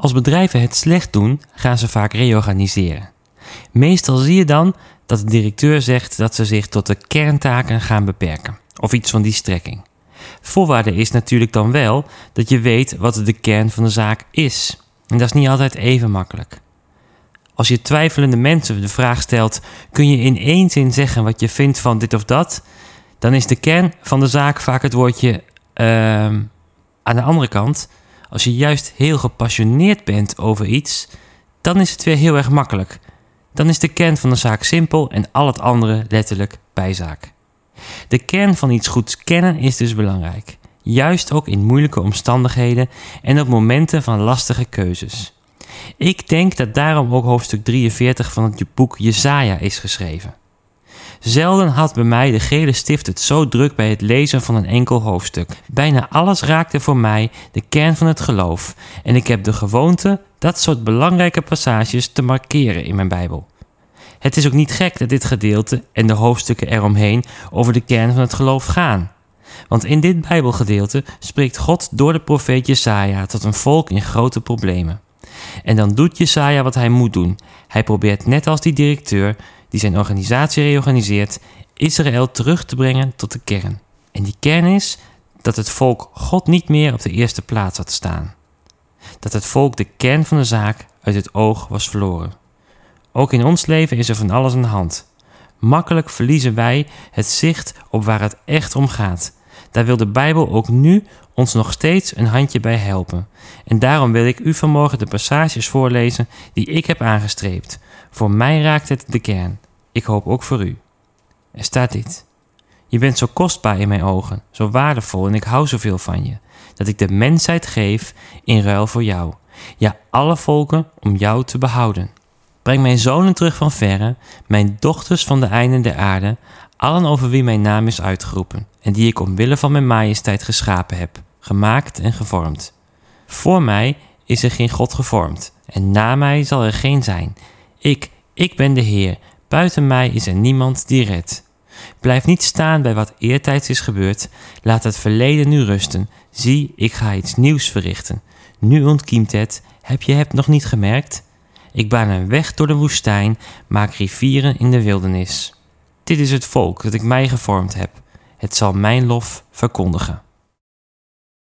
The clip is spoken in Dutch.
Als bedrijven het slecht doen, gaan ze vaak reorganiseren. Meestal zie je dan dat de directeur zegt dat ze zich tot de kerntaken gaan beperken, of iets van die strekking. Voorwaarde is natuurlijk dan wel dat je weet wat de kern van de zaak is. En dat is niet altijd even makkelijk. Als je twijfelende mensen de vraag stelt: kun je in één zin zeggen wat je vindt van dit of dat? Dan is de kern van de zaak vaak het woordje uh, aan de andere kant. Als je juist heel gepassioneerd bent over iets, dan is het weer heel erg makkelijk. Dan is de kern van de zaak simpel en al het andere letterlijk bijzaak. De kern van iets goeds kennen is dus belangrijk. Juist ook in moeilijke omstandigheden en op momenten van lastige keuzes. Ik denk dat daarom ook hoofdstuk 43 van het boek Jesaja is geschreven. Zelden had bij mij de gele stift het zo druk bij het lezen van een enkel hoofdstuk. Bijna alles raakte voor mij de kern van het geloof en ik heb de gewoonte dat soort belangrijke passages te markeren in mijn Bijbel. Het is ook niet gek dat dit gedeelte en de hoofdstukken eromheen over de kern van het geloof gaan. Want in dit Bijbelgedeelte spreekt God door de profeet Jesaja tot een volk in grote problemen. En dan doet Jesaja wat hij moet doen. Hij probeert net als die directeur die zijn organisatie reorganiseert, Israël terug te brengen tot de kern. En die kern is dat het volk God niet meer op de eerste plaats had staan. Dat het volk de kern van de zaak uit het oog was verloren. Ook in ons leven is er van alles aan de hand. Makkelijk verliezen wij het zicht op waar het echt om gaat. Daar wil de Bijbel ook nu ons nog steeds een handje bij helpen. En daarom wil ik u vanmorgen de passages voorlezen die ik heb aangestreept. Voor mij raakt het de kern. Ik hoop ook voor u. Er staat dit. Je bent zo kostbaar in mijn ogen, zo waardevol en ik hou zoveel van je, dat ik de mensheid geef in ruil voor jou. Ja, alle volken om jou te behouden. Breng mijn zonen terug van verre, mijn dochters van de einden der aarde, allen over wie mijn naam is uitgeroepen, en die ik omwille van mijn majesteit geschapen heb, gemaakt en gevormd. Voor mij is er geen God gevormd, en na mij zal er geen zijn. Ik, ik ben de Heer, buiten mij is er niemand die redt. Blijf niet staan bij wat eertijds is gebeurd, laat het verleden nu rusten. Zie, ik ga iets nieuws verrichten. Nu ontkiemt het, heb je het nog niet gemerkt? Ik baan een weg door de woestijn, maak rivieren in de wildernis. Dit is het volk dat ik mij gevormd heb. Het zal mijn lof verkondigen.